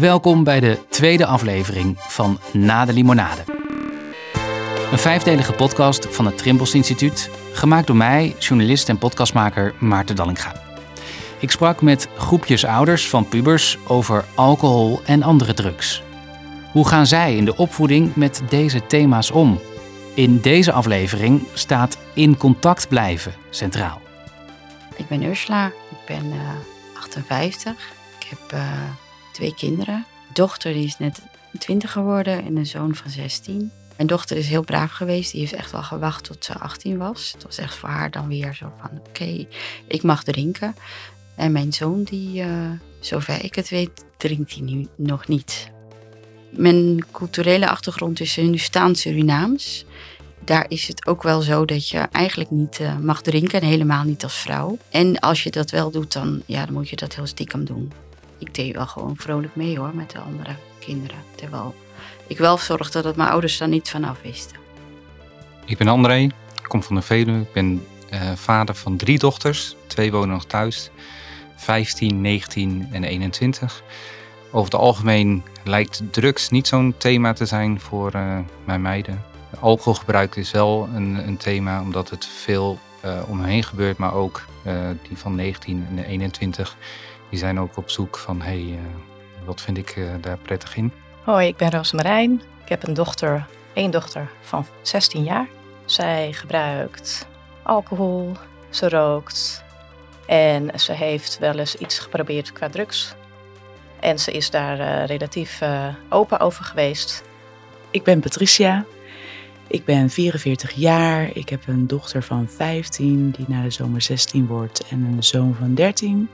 Welkom bij de tweede aflevering van Na de Limonade. Een vijfdelige podcast van het Trimbos Instituut, gemaakt door mij, journalist en podcastmaker Maarten Dallinga. Ik sprak met groepjes ouders van pubers over alcohol en andere drugs. Hoe gaan zij in de opvoeding met deze thema's om? In deze aflevering staat in contact blijven centraal. Ik ben Ursula, ik ben uh, 58. Ik heb uh, twee kinderen. Een dochter die is net 20 geworden en een zoon van 16. Mijn dochter is heel braaf geweest. Die heeft echt wel gewacht tot ze 18 was. Het was echt voor haar dan weer zo van: oké, ik mag drinken. En mijn zoon, die, uh, zover ik het weet, drinkt hij nu nog niet. Mijn culturele achtergrond is nu staan Surinaams. Daar is het ook wel zo dat je eigenlijk niet uh, mag drinken, en helemaal niet als vrouw. En als je dat wel doet, dan, ja, dan moet je dat heel stiekem doen. Ik deed wel gewoon vrolijk mee hoor, met de andere kinderen. Terwijl ik wel zorgde dat mijn ouders daar niet vanaf wisten. Ik ben André, ik kom van de Veluwe. Ik ben uh, vader van drie dochters. Twee wonen nog thuis. 15, 19 en 21. Over het algemeen lijkt drugs niet zo'n thema te zijn voor uh, mijn meiden. Alcoholgebruik is wel een, een thema, omdat het veel uh, om me heen gebeurt. Maar ook die van 19 en 21, die zijn ook op zoek van... hé, hey, wat vind ik daar prettig in? Hoi, ik ben Roosmarijn. Ik heb een dochter, één dochter van 16 jaar. Zij gebruikt alcohol, ze rookt en ze heeft wel eens iets geprobeerd qua drugs. En ze is daar uh, relatief uh, open over geweest. Ik ben Patricia. Ik ben 44 jaar. Ik heb een dochter van 15 die na de zomer 16 wordt en een zoon van 13.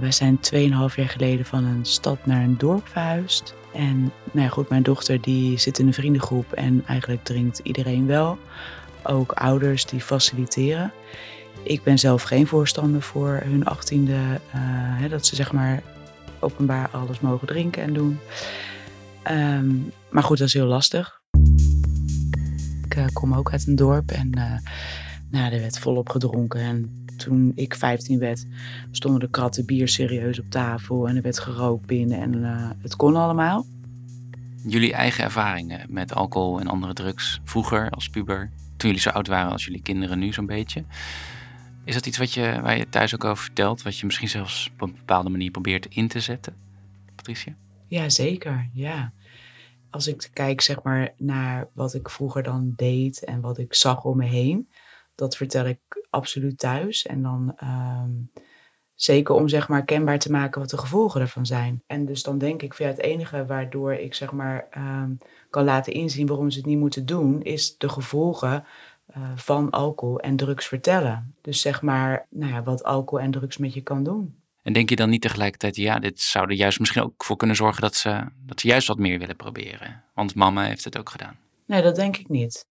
Wij zijn 2,5 jaar geleden van een stad naar een dorp verhuisd. En nou ja, goed, mijn dochter die zit in een vriendengroep en eigenlijk drinkt iedereen wel. Ook ouders die faciliteren. Ik ben zelf geen voorstander voor hun achttiende, uh, hè, dat ze zeg maar openbaar alles mogen drinken en doen. Um, maar goed, dat is heel lastig. Ik uh, kom ook uit een dorp en uh, nou, er werd volop gedronken. En toen ik 15 werd, stonden de kratten bier serieus op tafel en er werd gerookt binnen en uh, het kon allemaal. Jullie eigen ervaringen met alcohol en andere drugs vroeger als puber, toen jullie zo oud waren als jullie kinderen nu zo'n beetje. Is dat iets wat je, waar je thuis ook over vertelt, wat je misschien zelfs op een bepaalde manier probeert in te zetten, Patricia? Ja, zeker. Ja. Als ik kijk zeg maar, naar wat ik vroeger dan deed en wat ik zag om me heen, dat vertel ik absoluut thuis. En dan um, zeker om zeg maar kenbaar te maken wat de gevolgen ervan zijn. En dus dan denk ik, ja, het enige waardoor ik zeg maar um, kan laten inzien waarom ze het niet moeten doen, is de gevolgen uh, van alcohol en drugs vertellen. Dus zeg maar, nou ja, wat alcohol en drugs met je kan doen. En denk je dan niet tegelijkertijd, ja, dit zou er juist misschien ook voor kunnen zorgen dat ze, dat ze juist wat meer willen proberen? Want mama heeft het ook gedaan. Nee, dat denk ik niet.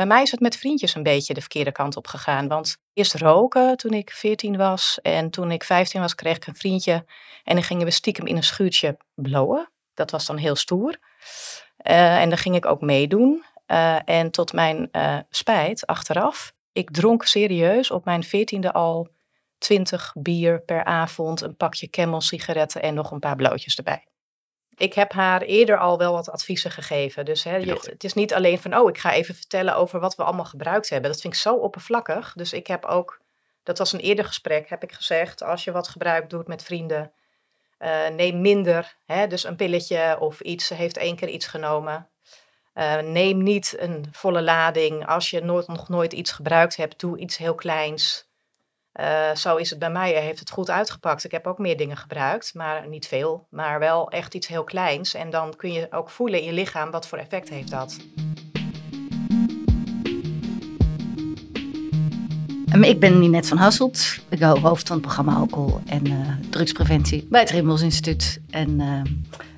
Bij mij is het met vriendjes een beetje de verkeerde kant op gegaan. Want eerst roken toen ik 14 was. En toen ik 15 was, kreeg ik een vriendje. En dan gingen we stiekem in een schuurtje blowen. Dat was dan heel stoer. Uh, en daar ging ik ook meedoen. Uh, en tot mijn uh, spijt, achteraf, ik dronk serieus op mijn 14e al 20 bier per avond, een pakje Camel sigaretten en nog een paar blootjes erbij. Ik heb haar eerder al wel wat adviezen gegeven. Dus hè, je, het is niet alleen van, oh, ik ga even vertellen over wat we allemaal gebruikt hebben. Dat vind ik zo oppervlakkig. Dus ik heb ook, dat was een eerder gesprek, heb ik gezegd, als je wat gebruikt doet met vrienden, uh, neem minder. Hè, dus een pilletje of iets, ze heeft één keer iets genomen. Uh, neem niet een volle lading. Als je nooit, nog nooit iets gebruikt hebt, doe iets heel kleins. Uh, zo is het bij mij, heeft het goed uitgepakt. Ik heb ook meer dingen gebruikt, maar niet veel. Maar wel echt iets heel kleins. En dan kun je ook voelen in je lichaam wat voor effect heeft dat. Um, ik ben Ninette van Hasselt. Ik ben hoofd van het programma Alcohol en uh, Drugspreventie bij het Rimmels Instituut. En uh,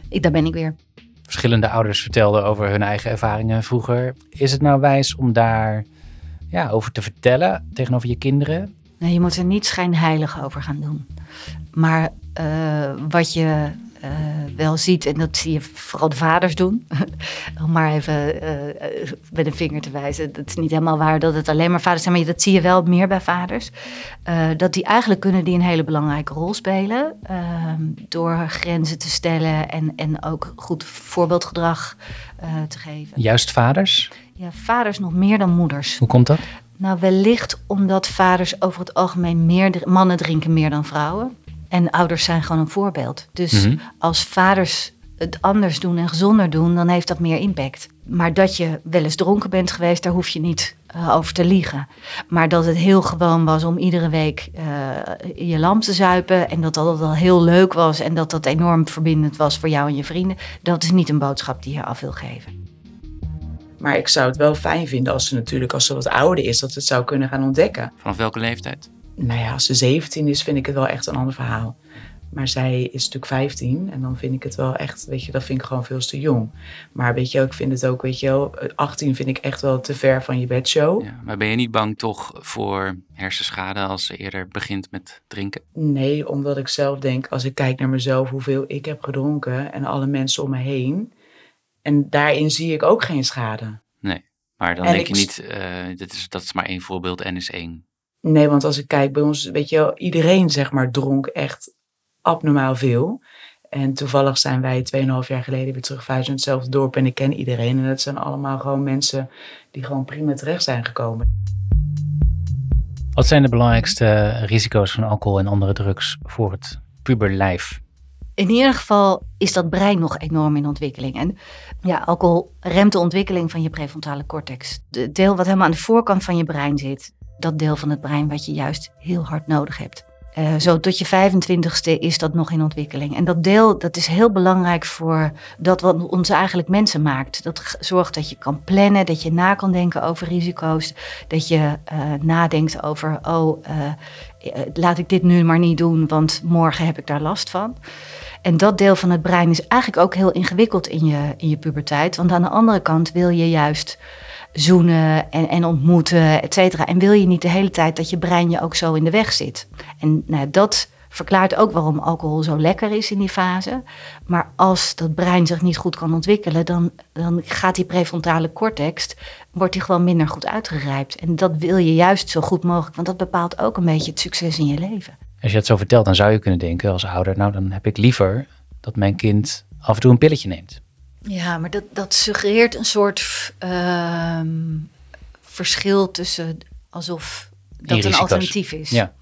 ik, daar ben ik weer. Verschillende ouders vertelden over hun eigen ervaringen vroeger. Is het nou wijs om daar ja, over te vertellen tegenover je kinderen? Nee, je moet er niet schijnheilig over gaan doen. Maar uh, wat je uh, wel ziet, en dat zie je vooral de vaders doen, om maar even uh, met een vinger te wijzen. Dat is niet helemaal waar dat het alleen maar vaders zijn, maar dat zie je wel meer bij vaders. Dat die eigenlijk kunnen die een hele belangrijke rol spelen ehm, door grenzen te stellen en, en ook goed voorbeeldgedrag te geven. Juist vaders? Ja, vaders nog meer dan moeders. Hoe komt dat? Nou, wellicht omdat vaders over het algemeen meer, mannen drinken meer dan vrouwen. En ouders zijn gewoon een voorbeeld. Dus mhm. als vaders het anders doen en gezonder doen, dan heeft dat meer impact. Maar dat je wel eens dronken bent geweest, daar hoef je niet uh, over te liegen. Maar dat het heel gewoon was om iedere week uh, je lamp te zuipen. En dat dat al heel leuk was en dat dat enorm verbindend was voor jou en je vrienden. Dat is niet een boodschap die je af wil geven. Maar ik zou het wel fijn vinden als ze natuurlijk, als ze wat ouder is, dat ze het zou kunnen gaan ontdekken. Vanaf welke leeftijd? Nou ja, als ze 17 is, vind ik het wel echt een ander verhaal. Maar zij is natuurlijk 15 en dan vind ik het wel echt, weet je, dat vind ik gewoon veel te jong. Maar weet je, ik vind het ook, weet je wel, 18 vind ik echt wel te ver van je bedshow. Ja, maar ben je niet bang toch voor hersenschade als ze eerder begint met drinken? Nee, omdat ik zelf denk, als ik kijk naar mezelf, hoeveel ik heb gedronken en alle mensen om me heen. En daarin zie ik ook geen schade. Nee, maar dan denk je niet, uh, dit is, dat is maar één voorbeeld en is één. Nee, want als ik kijk bij ons, weet je wel, iedereen zeg maar dronk echt abnormaal veel. En toevallig zijn wij 2,5 jaar geleden weer terug in hetzelfde dorp en ik ken iedereen. En dat zijn allemaal gewoon mensen die gewoon prima terecht zijn gekomen. Wat zijn de belangrijkste risico's van alcohol en andere drugs voor het puberlijf? In ieder geval is dat brein nog enorm in ontwikkeling. En ja, alcohol remt de ontwikkeling van je prefrontale cortex. Het deel wat helemaal aan de voorkant van je brein zit. Dat deel van het brein wat je juist heel hard nodig hebt. Uh, zo tot je 25ste is dat nog in ontwikkeling. En dat deel dat is heel belangrijk voor dat wat ons eigenlijk mensen maakt. Dat zorgt dat je kan plannen, dat je na kan denken over risico's. Dat je uh, nadenkt over, oh, uh, laat ik dit nu maar niet doen, want morgen heb ik daar last van. En dat deel van het brein is eigenlijk ook heel ingewikkeld in je, in je puberteit. Want aan de andere kant wil je juist zoenen en, en ontmoeten, et cetera. En wil je niet de hele tijd dat je brein je ook zo in de weg zit. En nou, dat verklaart ook waarom alcohol zo lekker is in die fase. Maar als dat brein zich niet goed kan ontwikkelen, dan, dan gaat die prefrontale cortex, wordt die gewoon minder goed uitgerijpt. En dat wil je juist zo goed mogelijk, want dat bepaalt ook een beetje het succes in je leven. Als je het zo vertelt, dan zou je kunnen denken als ouder, nou dan heb ik liever dat mijn kind af en toe een pilletje neemt. Ja, maar dat, dat suggereert een soort uh, verschil tussen alsof dat een alternatief is. Ja.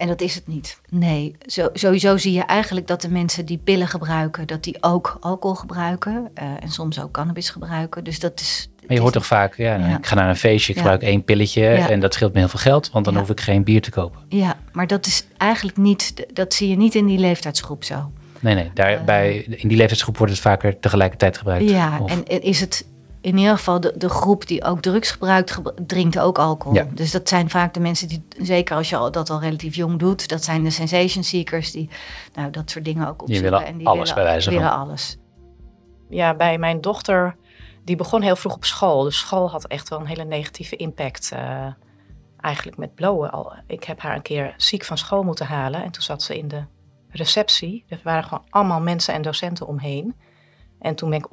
En dat is het niet. Nee, zo, sowieso zie je eigenlijk dat de mensen die pillen gebruiken, dat die ook alcohol gebruiken uh, en soms ook cannabis gebruiken. Dus dat is. Maar je hoort toch vaak, ja, ja, ik ga naar een feestje, ik gebruik één pilletje en dat scheelt me heel veel geld, want dan hoef ik geen bier te kopen. Ja, maar dat is eigenlijk niet, dat zie je niet in die leeftijdsgroep zo. Nee, nee. Daarbij, in die leeftijdsgroep wordt het vaker tegelijkertijd gebruikt. Ja, en is het in ieder geval de, de groep die ook drugs gebruikt, drinkt ook alcohol. Ja. Dus dat zijn vaak de mensen die, zeker als je dat al relatief jong doet, dat zijn de sensation seekers die nou, dat soort dingen ook opzoeken. Die willen en die alles willen, bij wijze van. alles. Ja, bij mijn dochter, die begon heel vroeg op school. Dus school had echt wel een hele negatieve impact. Uh, eigenlijk met blowen. Ik heb haar een keer ziek van school moeten halen en toen zat ze in de receptie. Er waren gewoon allemaal mensen en docenten omheen. En toen ben ik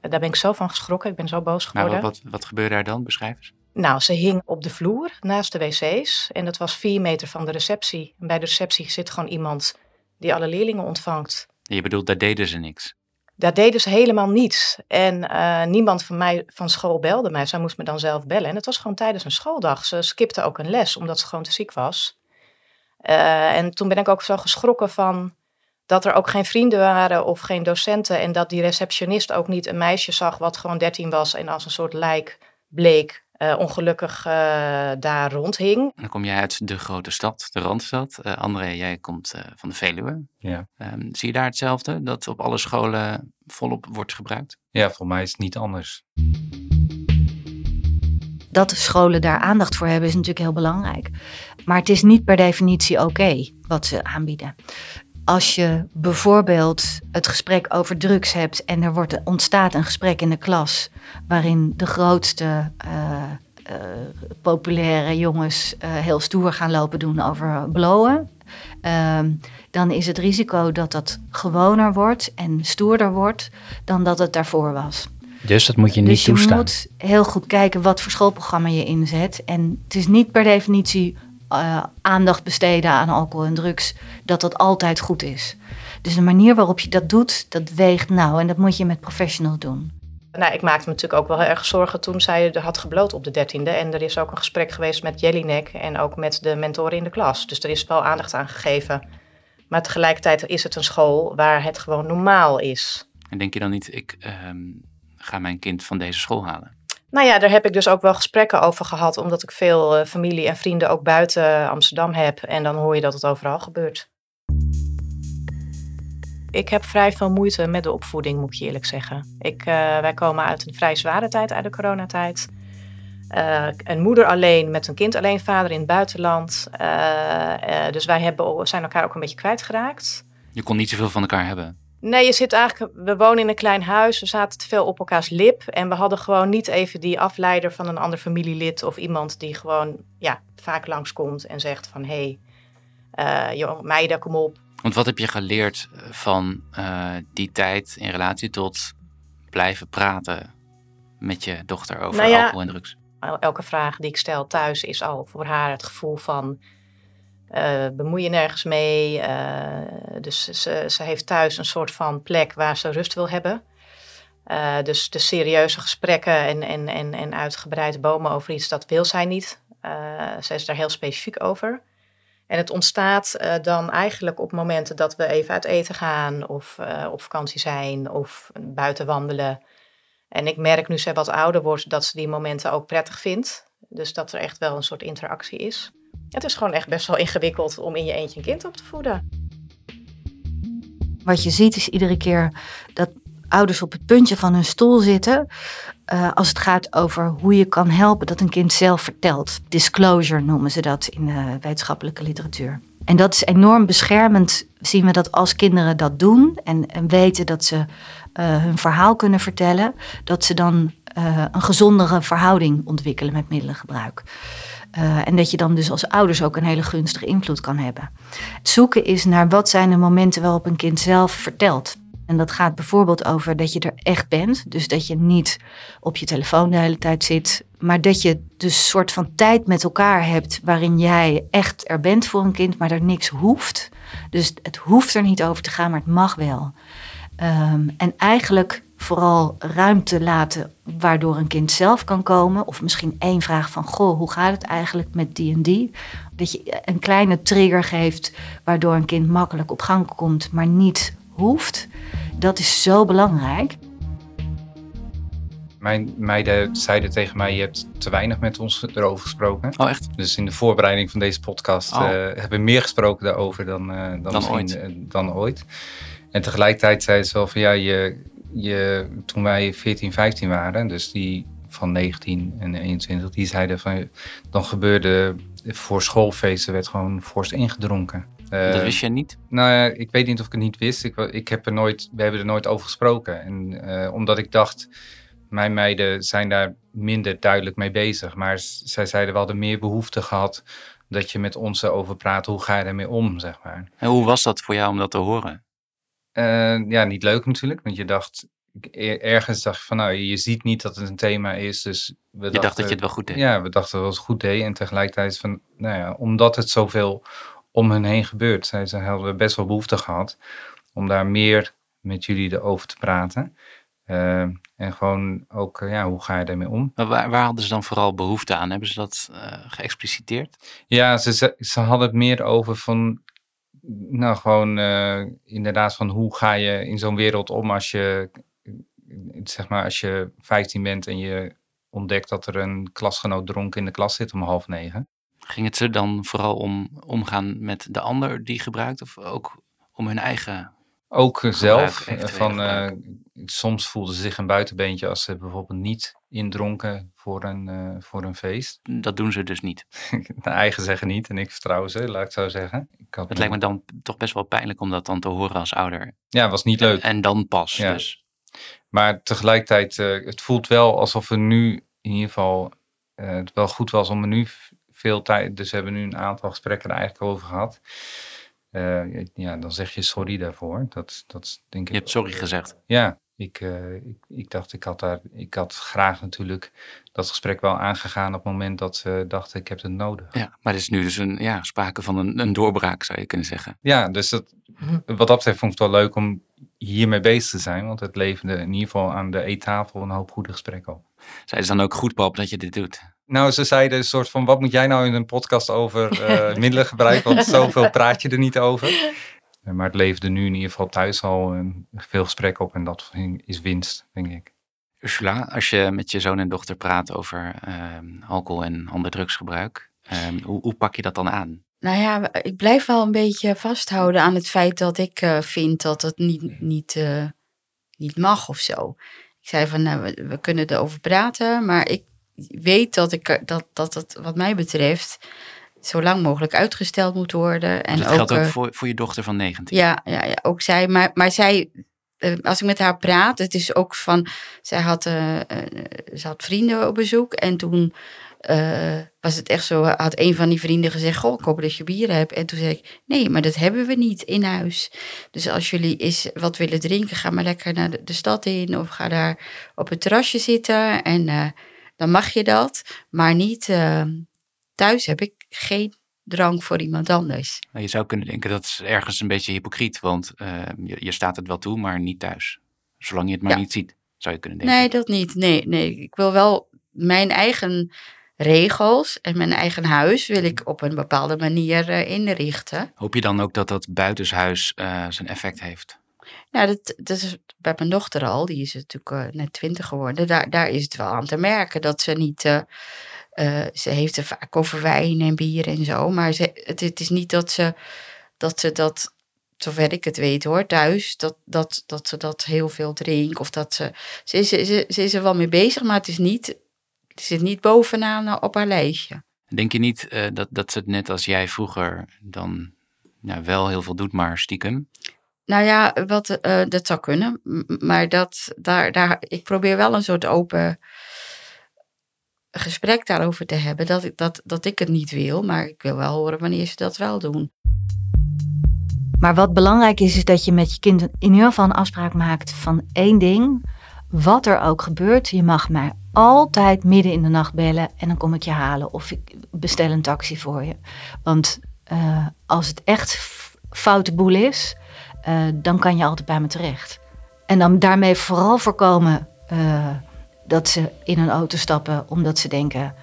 daar ben ik zo van geschrokken. Ik ben zo boos geworden. Nou, wat, wat gebeurde daar dan? Beschrijf eens. Nou, ze hing op de vloer naast de wc's. En dat was vier meter van de receptie. En bij de receptie zit gewoon iemand die alle leerlingen ontvangt. Je bedoelt, daar deden ze niks? Daar deden ze helemaal niets. En uh, niemand van mij van school belde mij. Zij moest me dan zelf bellen. En het was gewoon tijdens een schooldag. Ze skipte ook een les, omdat ze gewoon te ziek was. Uh, en toen ben ik ook zo geschrokken van dat er ook geen vrienden waren of geen docenten. En dat die receptionist ook niet een meisje zag wat gewoon 13 was en als een soort lijk bleek. Uh, ongelukkig uh, daar rondhing. Dan kom jij uit de grote stad, de Randstad. Uh, André, jij komt van de Veluwe. Ja. Um, zie je daar hetzelfde, dat op alle scholen volop wordt gebruikt? Ja, voor mij is het niet anders dat de scholen daar aandacht voor hebben is natuurlijk heel belangrijk. Maar het is niet per definitie oké wat ze aanbieden. Als je bijvoorbeeld het gesprek over drugs hebt en er wordt, ontstaat een gesprek in de klas waarin de grootste uh, eh, populaire jongens eh, heel stoer gaan lopen doen over blowen. Ehm, dan is het risico dat dat gewoner wordt en stoerder wordt dan dat het daarvoor was. Dus dat moet je niet dus je toestaan. moet heel goed kijken wat voor schoolprogramma je inzet. En het is niet per definitie eh, aandacht besteden aan alcohol en drugs, dat dat altijd goed is. Dus de manier waarop je dat doet, dat weegt nou en dat moet je met professionals doen. Nou, ik maakte me natuurlijk ook wel heel erg zorgen toen zij er had gebloot op de dertiende. En er is ook een gesprek geweest met Jellinek en ook met de mentoren in de klas. Dus er is wel aandacht aan gegeven. Maar tegelijkertijd is het een school waar het gewoon normaal is. En denk je dan niet, ik ehm, ga mijn kind van deze school halen? Nou ja, daar heb ik dus ook wel gesprekken over gehad, omdat ik veel eh, familie en vrienden ook buiten Amsterdam heb. En dan hoor je dat het overal gebeurt. Ik heb vrij veel moeite met de opvoeding, moet ik je eerlijk zeggen. Ik, eh, wij komen uit een vrij zware tijd, uit de coronatijd. Eh, een moeder alleen met een kind alleen, vader in het buitenland. Dus wij hebben, zijn elkaar ook een beetje kwijtgeraakt. Je kon niet zoveel van elkaar hebben. Nee, je zit eigenlijk. We wonen in een klein huis. We zaten te veel op elkaars lip. En we hadden gewoon niet even die afleider van een ander familielid. Of iemand die gewoon ja, vaak langskomt en zegt van hé, hey, uh, meiden, kom op. Want wat heb je geleerd van uh, die tijd in relatie tot blijven praten met je dochter over nou ja, alcohol en drugs? Elke vraag die ik stel thuis is al voor haar het gevoel van uh, bemoei je nergens mee. Uh, dus ze, ze, heeft thuis een soort van plek waar ze rust wil hebben. Uh, dus de serieuze gesprekken en, en, en, en uitgebreide bomen over iets, dat wil zij niet. zij is daar heel specifiek over. En het ontstaat dan eigenlijk op momenten dat we even uit eten gaan of op vakantie zijn of buiten wandelen. En ik merk nu ze wat ouder wordt dat ze die momenten ook prettig vindt. Dus dat er echt wel een soort interactie is. Het is gewoon echt best wel ingewikkeld om in je eentje een kind op te voeden. Wat je ziet is iedere keer dat ouders op het puntje van hun stoel zitten. Uh, als het gaat over hoe je kan helpen dat een kind zelf vertelt. Disclosure noemen ze dat in de wetenschappelijke literatuur. En dat is enorm beschermend, zien we dat als kinderen dat doen en, en weten dat ze uh, hun verhaal kunnen vertellen, dat ze dan uh, een gezondere verhouding ontwikkelen met middelengebruik. Uh, en dat je dan dus als ouders ook een hele gunstige invloed kan hebben. Het zoeken is naar wat zijn de momenten waarop een kind zelf vertelt. En dat gaat bijvoorbeeld over dat je er echt bent. Dus dat je niet op je telefoon de hele tijd zit. Maar dat je dus soort van tijd met elkaar hebt waarin jij echt er bent voor een kind, maar er niks hoeft. Dus het hoeft er niet over te gaan, maar het mag wel. Um, en eigenlijk vooral ruimte laten waardoor een kind zelf kan komen. Of misschien één vraag van, goh, hoe gaat het eigenlijk met die en die? Dat je een kleine trigger geeft waardoor een kind makkelijk op gang komt, maar niet hoeft. Dat is zo belangrijk. Mijn meiden zeiden tegen mij, je hebt te weinig met ons erover gesproken. Oh echt? Dus in de voorbereiding van deze podcast Oh. uh, hebben we meer gesproken daarover dan, uh, dan, Dan ooit. eh, dan ooit. En tegelijkertijd zeiden ze wel van ja, je, je, toen wij 14, 15 waren, dus die van 19 en 21, die zeiden van dan gebeurde voor schoolfeesten werd gewoon forst ingedronken. Uh, Dat wist je niet? Nou ja, ik weet niet of ik het niet wist. Ik, ik heb er nooit, we hebben er nooit over gesproken. En uh, omdat ik dacht, mijn meiden zijn daar minder duidelijk mee bezig. Maar zij zeiden, we hadden meer behoefte gehad dat je met ons erover praat. Hoe ga je daarmee om, zeg maar. En hoe was dat voor jou om dat te horen? Uh, ja, niet leuk natuurlijk. Want je dacht, ergens dacht je van, nou, je ziet niet dat het een thema is. Dus we je dachten, dacht dat je het wel goed deed? Ja, we dachten dat het goed deden. En tegelijkertijd van, nou ja, omdat het zoveel om hen heen gebeurt. Zij ze hadden we best wel behoefte gehad om daar meer met jullie over te praten. Uh, en gewoon ook, ja, hoe ga je daarmee om? Maar waar, waar, hadden ze dan vooral behoefte aan? Hebben ze dat uh, geëxpliciteerd? Ja, ze, ze, ze, hadden het meer over van, nou gewoon uh, inderdaad van hoe ga je in zo'n wereld om als je, zeg maar, als je 15 bent en je ontdekt dat er een klasgenoot dronken in de klas zit om half negen. Ging het ze dan vooral om omgaan met de ander die gebruikt of ook om hun eigen ook zelf. Gebruik, van, uh, soms voelden ze zich een buitenbeentje als ze bijvoorbeeld niet indronken voor een, uh, voor een feest. Dat doen ze dus niet. de eigen zeggen niet en ik vertrouw ze, laat ik zo zeggen. Ik het lijkt me dan toch best wel pijnlijk om dat dan te horen als ouder. Ja, was niet leuk. En, en dan pas ja. dus. Maar tegelijkertijd, uh, het voelt wel alsof we nu in ieder geval eh, het wel goed was om er nu veel tijd... Dus we hebben nu een aantal gesprekken er eigenlijk over gehad. Eh, ja, dan zeg je sorry daarvoor. Dat, dat denk ik... Je hebt sorry gezegd. Ja, ik, eh, ik, ik dacht, ik had, daar, ik had graag natuurlijk dat gesprek wel aangegaan op het moment dat ze dachten, ik heb het nodig. Ja, maar er is nu dus een, ja, sprake van een, een doorbraak, zou je kunnen zeggen. Ja, dus dat, wat dat betreft vond ik het wel leuk om hiermee bezig te zijn. Want het leverde in ieder geval aan de eettafel een hoop goede gesprekken op. Zeiden ze dan ook goed, pap, dat je dit doet? Nou, ze zeiden een soort van, wat moet jij nou in een podcast over eh, middelen gebruiken? Want zoveel praat je er niet over. Maar het leverde nu in ieder geval thuis al een, veel gesprekken op. En dat is winst, denk ik. Ursula, als je met je zoon en dochter praat over ehm, alcohol en ander drugsgebruik, ehm, hoe, hoe pak je dat dan aan? Nou ja, ik blijf wel een beetje vasthouden aan het feit dat ik eh, vind dat het niet, niet, eh, niet mag of zo. Ik zei van, nou, we, we kunnen erover praten, maar ik weet dat, ik, dat, dat het wat mij betreft zo lang mogelijk uitgesteld moet worden. En dat geldt ook eh, voor, voor je dochter van 19. Ja, ja, ja, ook zij. Maar, maar zij, als ik met haar praat, het is ook van, zij had, eh, ze had vrienden op bezoek en toen eh, was het echt zo, had een van die vrienden gezegd, goh, ik hoop dat je bier hebt. En toen zei ik, nee, maar dat hebben we niet in huis. Dus als jullie eens wat willen drinken, ga maar lekker naar de, de stad in of ga daar op het terrasje zitten en eh, dan mag je dat. Maar niet, eh, thuis heb ik geen drank voor iemand anders. Nou, Je zou kunnen denken dat is ergens een beetje hypocriet, want ehm, je, je staat het wel toe, maar niet thuis. Zolang je het maar Ja. niet ziet, zou je kunnen denken. Nee, dat niet. Nee, nee. Ik wil wel mijn eigen regels en mijn eigen huis wil ik op een bepaalde manier eh, inrichten. Hoop je dan ook dat dat buitenshuis eh, zijn effect heeft? Nou, dat, dat is bij mijn dochter al. Die is natuurlijk eh, net twintig geworden. Daar, daar is het wel aan te merken dat ze niet... ze heeft er vaak over wijn en bier en zo. Maar ze, het, het is niet dat ze dat, ze dat zover ik het weet hoor, thuis, dat, dat, dat ze dat heel veel drinkt. Of dat ze, ze, is, ze, ze is er wel mee bezig, maar het is niet, het zit niet bovenaan eh, op haar lijstje. Denk je niet eh, dat, dat ze het net als jij vroeger dan nou, wel heel veel doet, maar stiekem? Nou ja, wat, eh, dat zou kunnen. Maar dat, daar, daar, ik probeer wel een soort open gesprek daarover te hebben. Dat ik, dat, dat ik het niet wil, maar ik wil wel horen wanneer ze dat wel doen. Maar wat belangrijk is, is dat je met je kind in ieder geval een afspraak maakt van één ding. Wat er ook gebeurt, je mag mij altijd midden in de nacht bellen en dan kom ik je halen of ik bestel een taxi voor je. Want eh, als het echt foute boel is, eh, dan kan je altijd bij me terecht. En dan daarmee vooral voorkomen eh, dat ze in een auto stappen omdat ze denken: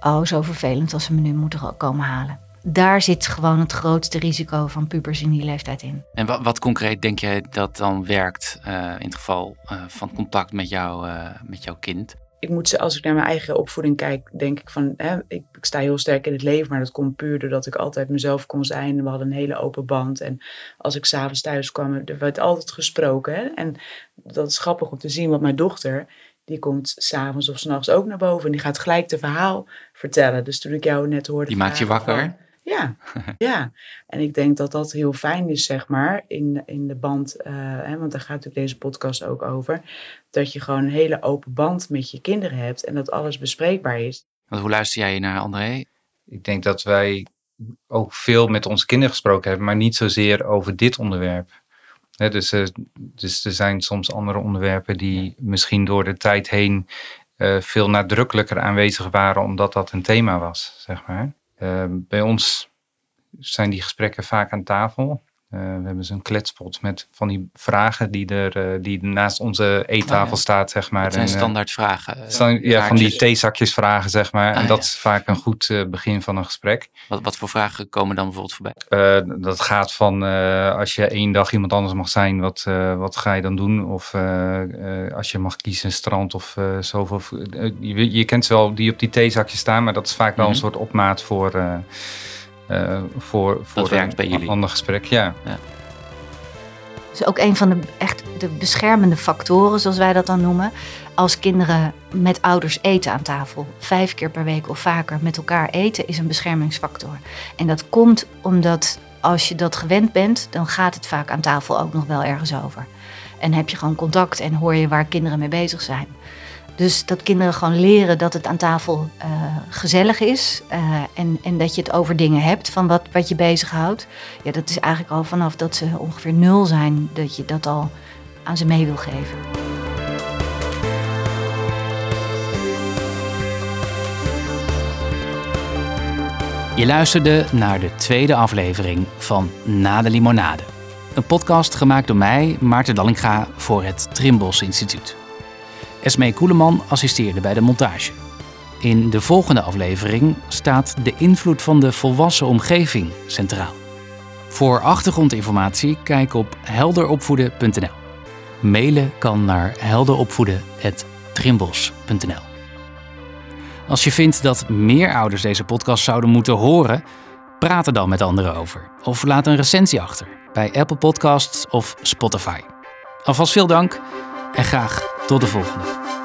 oh, zo vervelend als ze me nu moeten komen halen. Daar zit gewoon het grootste risico van pubers in die leeftijd in. En wat, wat concreet denk jij dat dan werkt eh, in het geval eh, van contact met, jou, eh, met jouw kind? ik moet ze, als ik naar mijn eigen opvoeding kijk, denk ik van, hè, ik, ik sta heel sterk in het leven, maar dat komt puur doordat ik altijd mezelf kon zijn. We hadden een hele open band. En als ik s'avonds thuis kwam, er werd altijd gesproken. Hè? En dat is grappig om te zien, want mijn dochter, die komt s'avonds of s'nachts ook naar boven en die gaat gelijk het verhaal vertellen. Dus toen ik jou net hoorde. Die maakt je wakker? van- ja, ja. En ik denk dat dat heel fijn is, zeg maar, in, in de band. eh, hè, want daar gaat natuurlijk deze podcast ook over. Dat je gewoon een hele open band met je kinderen hebt en dat alles bespreekbaar is. Want hoe luister jij naar André? Ik denk dat wij ook veel met onze kinderen gesproken hebben, maar niet zozeer over dit onderwerp. Hè, dus, eh, dus er zijn soms andere onderwerpen die misschien door de tijd heen eh, veel nadrukkelijker aanwezig waren, omdat dat een thema was, zeg maar. Eh, bij ons zijn die gesprekken vaak aan tafel. Eh, we hebben zo'n kletspot met van die vragen die er eh, die naast onze eettafel Oh ja. staat, zeg maar. Dat zijn En, eh, standaard vragen. ja, van die theezakjes vragen, zeg maar. Ah, en dat ja. is vaak een goed begin van een gesprek. Wat, wat voor vragen komen dan bijvoorbeeld voorbij? Dat gaat van als je één dag iemand anders mag zijn, wat, wat ga je dan doen? Of als je mag kiezen, strand of zoveel. je, je kent ze wel die op die theezakjes staan, maar dat is vaak wel Mhm. een soort opmaat voor, voor, voor Dat werkt een bij jullie. ander gesprek. Ja. Dus ook een van de echt de beschermende factoren, zoals wij dat dan noemen. Als kinderen met ouders eten aan tafel, vijf keer per week of vaker met elkaar eten, is een beschermingsfactor. En dat komt omdat als je dat gewend bent, dan gaat het vaak aan tafel ook nog wel ergens over. En heb je gewoon contact en hoor je waar kinderen mee bezig zijn. Dus dat kinderen gewoon leren dat het aan tafel uh, gezellig is. Uh, en, en dat je het over dingen hebt van wat, wat je bezighoudt. Ja, dat is eigenlijk al vanaf dat ze ongeveer nul zijn, dat je dat al aan ze mee wil geven. Je luisterde naar de tweede aflevering van Na de Limonade. Een podcast gemaakt door mij, Maarten Dallinga, voor het Trimbos Instituut. Esmee Koeleman assisteerde bij de montage. In de volgende aflevering staat de invloed van de volwassen omgeving centraal. Voor achtergrondinformatie kijk op helderopvoeden.nl. Mailen kan naar helderopvoeden.trimbos.nl. Als je vindt dat meer ouders deze podcast zouden moeten horen, praat er dan met anderen over. Of laat een recensie achter bij Apple Podcasts of Spotify. Alvast veel dank en graag tot de volgende.